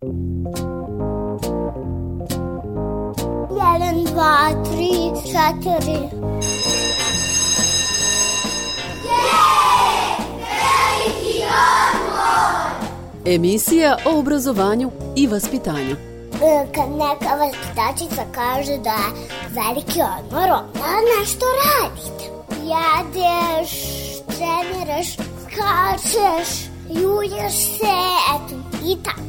1, 2, 3, 4 Yeah! Veliki odmor! Emisija o obrazovanju i vaspitanju. E, kad neka vaspitačica kaže da je veliki odmor, onda nešto radite. Jedeš, treniraš, skačeš, julješ se, eto, i tako.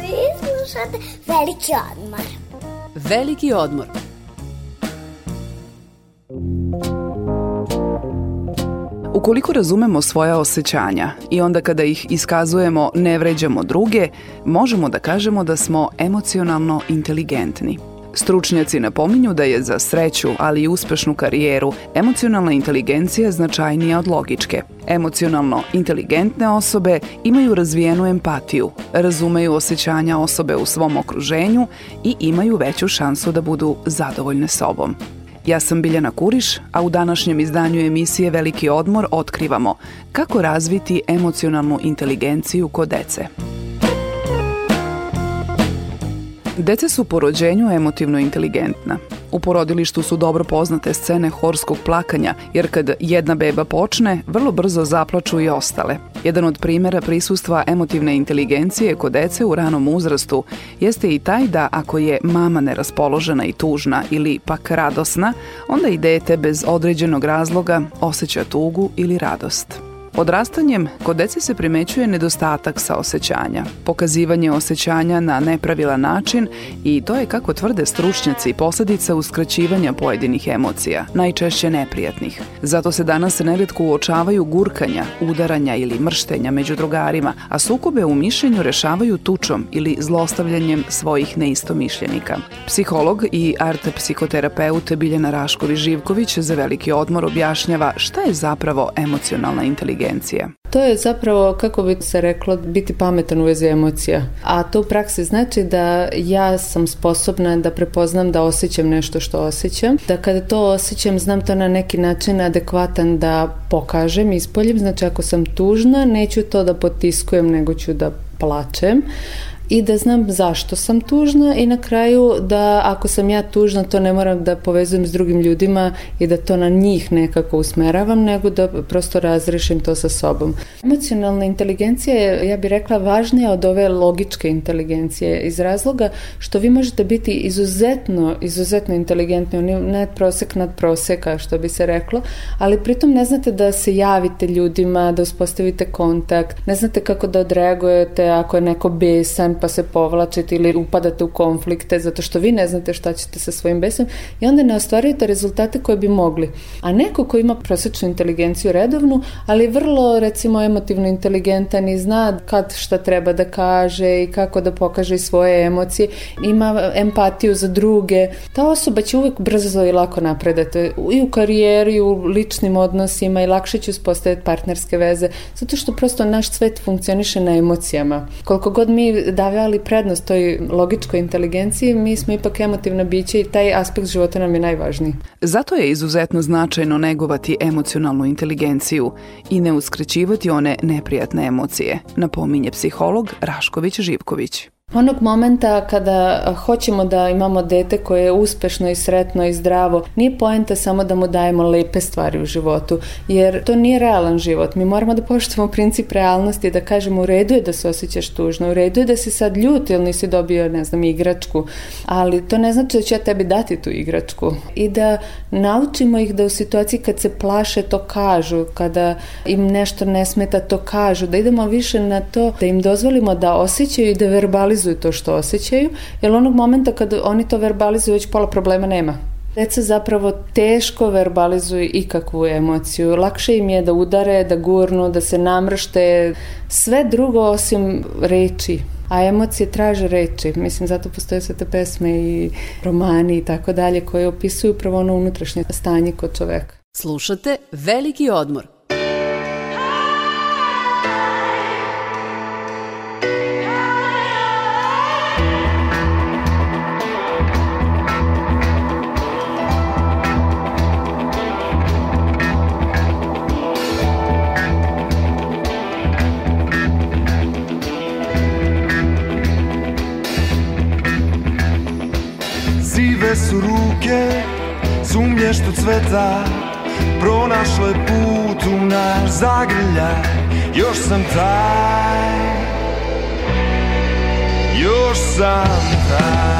Vi slušate Veliki odmor. Veliki odmor. Ukoliko razumemo svoja osjećanja i onda kada ih iskazujemo ne vređamo druge, možemo da kažemo da smo emocionalno inteligentni. Stručnjaci napominju da je za sreću, ali i uspešnu karijeru, emocionalna inteligencija značajnija od logičke. Emocionalno inteligentne osobe imaju razvijenu empatiju, razumeju osjećanja osobe u svom okruženju i imaju veću šansu da budu zadovoljne sobom. Ja sam Biljana Kuriš, a u današnjem izdanju emisije Veliki odmor otkrivamo kako razviti emocionalnu inteligenciju kod dece. Deca su po rođenju emotivno inteligentna. U porodilištu su dobro poznate scene horskog plakanja, jer kad jedna beba počne, vrlo brzo zaplaču i ostale. Jedan od primera prisustva emotivne inteligencije kod dece u ranom uzrastu jeste i taj da ako je mama neraspoložena i tužna ili pak radosna, onda i dete bez određenog razloga osjeća tugu ili radost. Odrastanjem, kod dece se primećuje nedostatak saosećanja, pokazivanje osećanja na nepravilan način i to je, kako tvrde stručnjaci, posledica uskraćivanja pojedinih emocija, najčešće neprijatnih. Zato se danas neretko uočavaju gurkanja, udaranja ili mrštenja među drugarima, a sukobe u mišljenju rešavaju tučom ili zlostavljanjem svojih neistomišljenika. Psiholog i art psihoterapeut Biljana Rašković-Živković za veliki odmor objašnjava šta je zapravo emocionalna inteligencija agencija. To je zapravo, kako bi se reklo, biti pametan u vezi emocija. A to u praksi znači da ja sam sposobna da prepoznam da osjećam nešto što osjećam, da kada to osjećam znam to na neki način adekvatan da pokažem, ispoljim, znači ako sam tužna neću to da potiskujem nego ću da plačem i da znam zašto sam tužna i na kraju da ako sam ja tužna to ne moram da povezujem s drugim ljudima i da to na njih nekako usmeravam nego da prosto razrešim to sa sobom. Emocionalna inteligencija je, ja bih rekla, važnija od ove logičke inteligencije iz razloga što vi možete biti izuzetno, izuzetno inteligentni, oni nad proseka što bi se reklo, ali pritom ne znate da se javite ljudima, da uspostavite kontakt, ne znate kako da odreagujete ako je neko besan, pa se povlačite ili upadate u konflikte zato što vi ne znate šta ćete sa svojim besom i onda ne ostvarujete rezultate koje bi mogli. A neko ko ima prosečnu inteligenciju redovnu, ali vrlo recimo emotivno inteligentan i zna kad šta treba da kaže i kako da pokaže svoje emocije, ima empatiju za druge. Ta osoba će uvek brzo i lako napredati i u karijeri, i u ličnim odnosima i lakše će uspostaviti partnerske veze, zato što prosto naš svet funkcioniše na emocijama. Koliko god mi da davali prednost toj logičkoj inteligenciji, mi smo ipak emotivna bića i taj aspekt života nam je najvažniji. Zato je izuzetno značajno negovati emocionalnu inteligenciju i ne uskrećivati one neprijatne emocije, napominje psiholog Rašković Živković. Onog momenta kada hoćemo da imamo dete koje je uspešno i sretno i zdravo, nije poenta samo da mu dajemo lepe stvari u životu, jer to nije realan život. Mi moramo da poštujemo princip realnosti, da kažemo u redu je da se osjećaš tužno, u redu je da si sad ljut ili nisi dobio, ne znam, igračku, ali to ne znači da ću ja tebi dati tu igračku. I da naučimo ih da u situaciji kad se plaše to kažu, kada im nešto ne smeta to kažu, da idemo više na to, da im dozvolimo da osjećaju i da verbalizuju verbalizuju to što osjećaju, jer onog momenta kad oni to verbalizuju već pola problema nema. Deca zapravo teško verbalizuju ikakvu emociju. Lakše im je da udare, da gurnu, da se namršte, sve drugo osim reči. A emocije traže reči. Mislim, zato postoje sve te pesme i romani i tako dalje koje opisuju upravo ono unutrašnje stanje kod čoveka. Slušate Veliki odmor Sive su ruke, sumnje što cveta Pronašle put u naš zagrljaj Još sam taj Još sam taj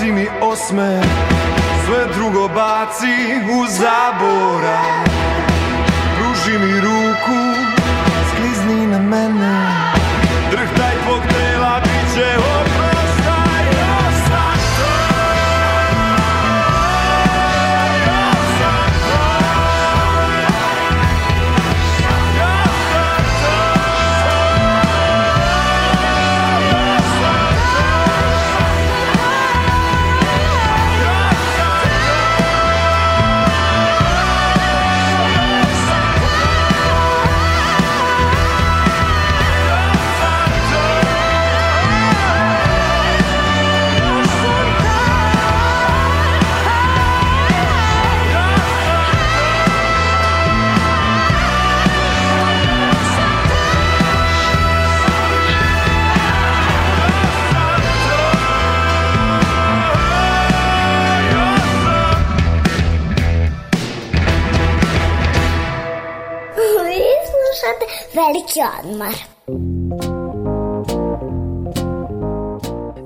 baci mi osme Sve drugo baci u zabora Pruži mi ruku, sklizni na mene dečji odmor.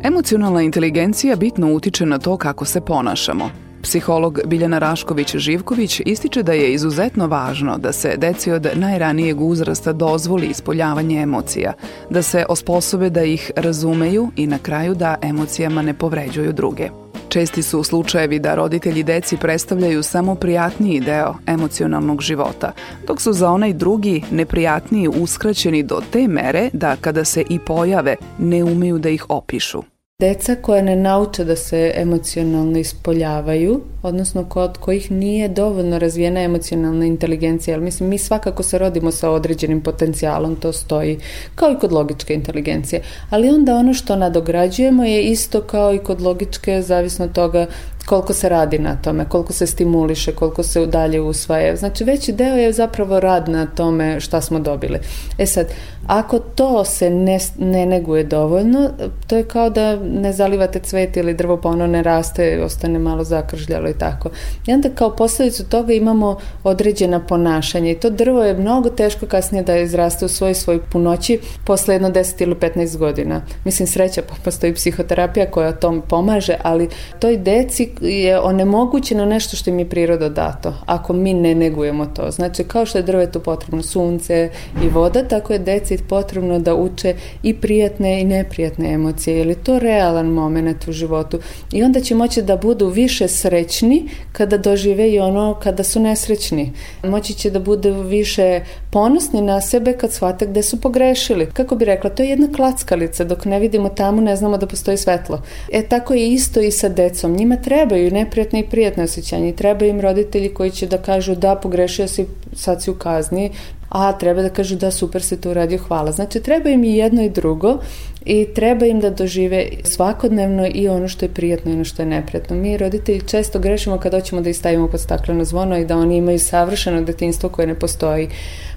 Emocionalna inteligencija bitno utiče na to kako se ponašamo. Psiholog Biljana Rašković-Živković ističe da je izuzetno važno da se deci od najranijeg uzrasta dozvoli ispoljavanje emocija, da se osposobe da ih razumeju i na kraju da emocijama ne povređuju druge. Česti su slučajevi da roditelji deci predstavljaju samo prijatniji deo emocionalnog života, dok su za onaj drugi neprijatniji uskraćeni do te mere da kada se i pojave ne umeju da ih opišu. Deca koja ne nauče da se emocionalno ispoljavaju, odnosno kod kojih nije dovoljno razvijena emocionalna inteligencija, jer mislim mi svakako se rodimo sa određenim potencijalom, to stoji, kao i kod logičke inteligencije. Ali onda ono što nadograđujemo je isto kao i kod logičke, zavisno toga koliko se radi na tome, koliko se stimuliše, koliko se dalje usvaja. Znači veći deo je zapravo rad na tome šta smo dobili. E sad, Ako to se ne, ne neguje dovoljno, to je kao da ne zalivate cvet ili drvo pa ono ne raste, ostane malo zakržljalo i tako. I onda kao posledicu toga imamo određena ponašanja i to drvo je mnogo teško kasnije da izraste u svoj svoj punoći posle jedno 10 ili 15 godina. Mislim, sreća pa postoji psihoterapija koja o tom pomaže, ali toj deci je onemogućeno nešto što im je priroda dato, ako mi ne negujemo to. Znači, kao što je drvetu potrebno sunce i voda, tako je deci deficit potrebno da uče i prijatne i neprijatne emocije, ili to realan moment u životu i onda će moći da budu više srećni kada dožive i ono kada su nesrećni. Moći će da bude više ponosni na sebe kad shvate gde su pogrešili. Kako bi rekla, to je jedna klackalica, dok ne vidimo tamo ne znamo da postoji svetlo. E tako je isto i sa decom. Njima trebaju neprijatne i prijatne osjećanje treba im roditelji koji će da kažu da pogrešio si, sad si u kazni, a treba da kažu da super se to uradio, hvala. Znači treba im i jedno i drugo i treba im da dožive svakodnevno i ono što je prijatno i ono što je neprijatno. Mi roditelji često grešimo kad hoćemo da ih stavimo pod stakleno zvono i da oni imaju savršeno detinstvo koje ne postoji.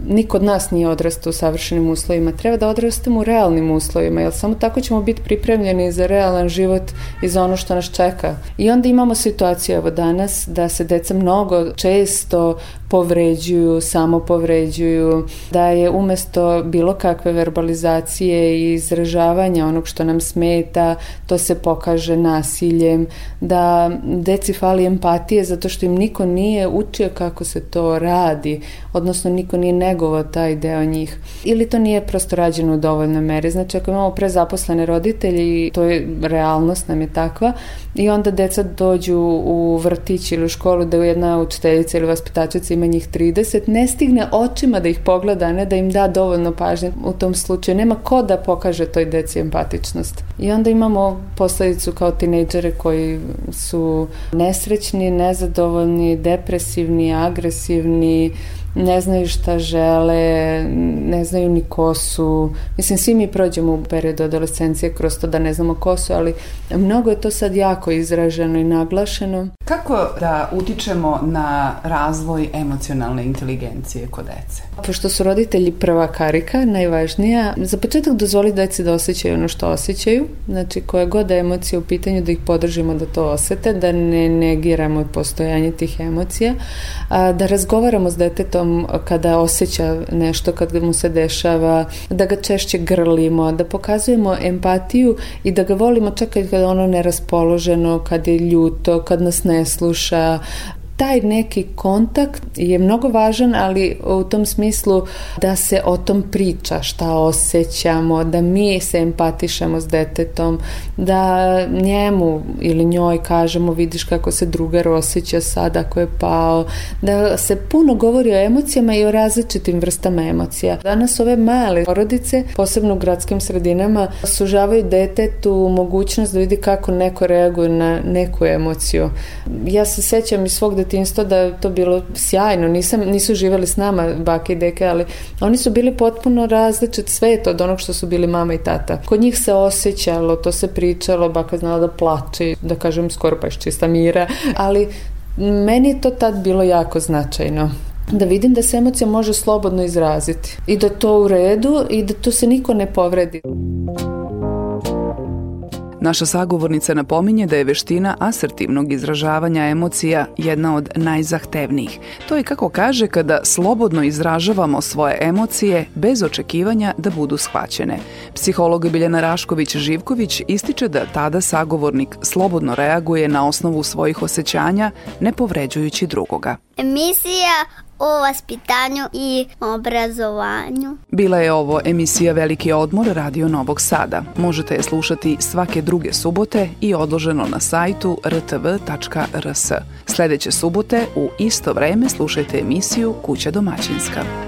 Niko od nas nije odrastao u savršenim uslovima. Treba da odrastemo u realnim uslovima, jer samo tako ćemo biti pripremljeni za realan život i za ono što nas čeka. I onda imamo situaciju, evo danas, da se deca mnogo često povređuju, samopovređuju, da je umesto bilo kakve verbalizacije i izražavanja ispoljavanja onog što nam smeta, to se pokaže nasiljem, da deci fali empatije zato što im niko nije učio kako se to radi, odnosno niko nije negovao taj deo njih. Ili to nije prosto rađeno u dovoljnoj meri. Znači ako imamo prezaposlene roditelje i to je realnost nam je takva i onda deca dođu u vrtić ili u školu da jedna učiteljica ili vaspitačica ima njih 30, ne stigne očima da ih pogleda, ne da im da dovoljno pažnje u tom slučaju. Nema ko da pokaže toj deci već i empatičnost. I onda imamo posledicu kao tinejdžere koji su nesrećni, nezadovoljni, depresivni, agresivni, ne znaju šta žele, ne znaju ni ko su. Mislim, svi mi prođemo u periodu adolescencije kroz to da ne znamo ko su, ali mnogo je to sad jako izraženo i naglašeno. Kako da utičemo na razvoj emocionalne inteligencije kod dece? Pošto su roditelji prva karika, najvažnija, za početak dozvoli deci da osjećaju ono što osjećaju, znači koja god je emocija u pitanju, da ih podržimo da to osete, da ne negiramo postojanje tih emocija, da razgovaramo s detetom kada osjeća nešto, kad mu se dešava, da ga češće grlimo, da pokazujemo empatiju i da ga volimo čak i kada ono neraspoloženo, kad je ljuto, kad nas ne sluša, taj neki kontakt je mnogo važan, ali u tom smislu da se o tom priča, šta osjećamo, da mi se empatišemo s detetom, da njemu ili njoj kažemo vidiš kako se drugar osjeća sad ako je pao, da se puno govori o emocijama i o različitim vrstama emocija. Danas ove male porodice, posebno u gradskim sredinama, sužavaju detetu mogućnost da vidi kako neko reaguje na neku emociju. Ja se sećam iz svog detinstvo da je to bilo sjajno. Nisam, nisu živeli s nama bake i deke, ali oni su bili potpuno različit svet od onog što su bili mama i tata. Kod njih se osjećalo, to se pričalo, baka znala da plače, da kažem skoro pa čista mira, ali meni je to tad bilo jako značajno da vidim da se emocija može slobodno izraziti i da to u redu i da tu se niko ne povredi. Muzika Naša sagovornica napominje da je veština asertivnog izražavanja emocija jedna od najzahtevnijih. To je kako kaže kada slobodno izražavamo svoje emocije bez očekivanja da budu shvaćene. Psiholog Biljana Rašković-Živković ističe da tada sagovornik slobodno reaguje na osnovu svojih osjećanja, ne povređujući drugoga. Emisija o vaspitanju i obrazovanju. Bila je ovo emisija Veliki odmor Radio Novog Sada. Možete je slušati svake druge subote i odloženo na sajtu rtv.rs. Sledeće subote u isto vreme slušajte emisiju Kuća domaćinska.